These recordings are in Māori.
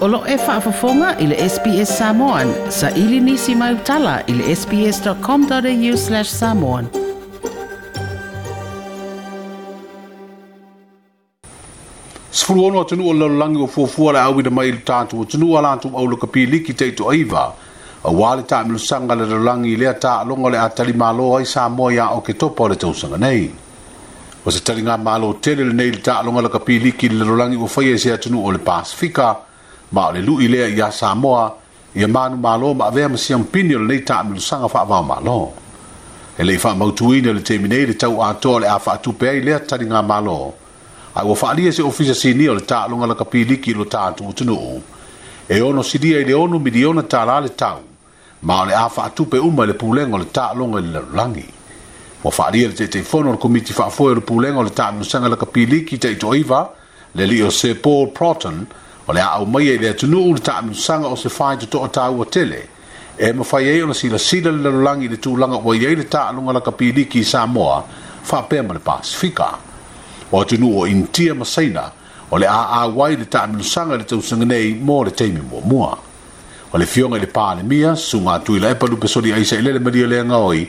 Olo e whaafafonga i le SPS Samoan. Sa ili nisi mai utala i le sps.com.au slash samoan. Sifuru ono atunu o lalolangi o fuafua awida mai ili tātu o tunu au luka pīliki teitu aiva. A wale tā milusanga le lalolangi lea tā alonga le atali mālo ai Samoa ya o ke topa le tausanga nei. O se talinga mālo tele le nei le tā alonga le kapiliki le lalolangi o whaia se atunu o le Pasifika. ma o le lu'i lea ia samoa ia manu malo ma avea ma siampini o lenei taamilusaga faavao malo e leʻi faamautūina o le teminei le tau atoa o le a faatupe ai lea taliga malo ae ua faaalia se ofisa sinia o le taaloga lakapiliki i lo taatuutunuu e ono silia i le onu miliona tālā le tau ma o le a faatupe uma i le pulega o le taaloga i le lalolagi ua faaalia le teiteifono o le komiti faafoe o le pulega o le taamilusaga lakapiliki taʻitoʻaiva le lii o se paul proton o le aʻau maia i e le atunuu le taʻamisosaga o se fai totoʻataua tele e mafai ai ona silasila le lalolagi i le tulaga ua iai le taʻaloga lakapiliki i samoa faapea ma le pasifika o atunuu o initia ma saina o le aau ai le taʻamilosaga i le tausaga nei mo le taimi muamua o le fioga i le palemia sugatuila e palupe soliaisa i lele malia leaga oi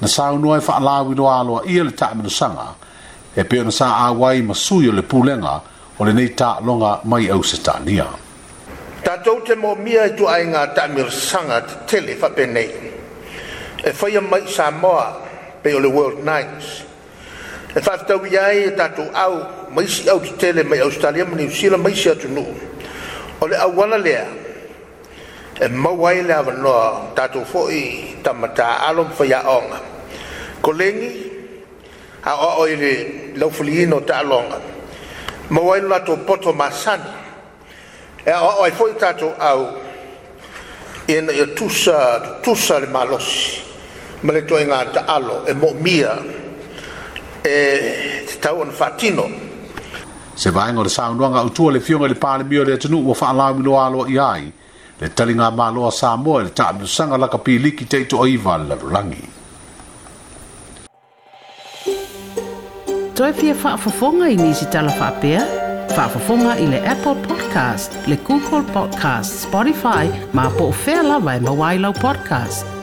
na saunua e faalauiloa aloa ia le taʻamilosaga e pei ona sa auai ma sui o le pulega o le nei taʻaloga mai au se taʻania tatou te momia e tuaaiga taʻamilasaga tetele faapenei e faia mai samoa pei o le world nights e faafetau ia ai e tatou au ma isi au tetele mai australia ma niusila ma isi atunuu o le auala lea e mau ai le avanoa tatou foʻi tamata alo ma faiaʻoga kolegi aʻoaʻo i le laufaliina o taʻalonga ma wainu la tō poto masani. E a oi fōi tātou au, e na e tūsa, tūsa le malosi, ma le tō inga ta alo, e mō mia, e te tau an fatino. Se vāinga o le sāunuanga au tua le fionga le pāle mio le atanu ua whaala minu alo i ai, le talinga maloa sāmoa le tāmiu sanga laka pīliki teito o iwa le rangi. toipia whaafafonga i nisi talawha pea. Whaafafonga i le Apple Podcast, le Google Podcast, Spotify, ma po o whea lawa e podcast.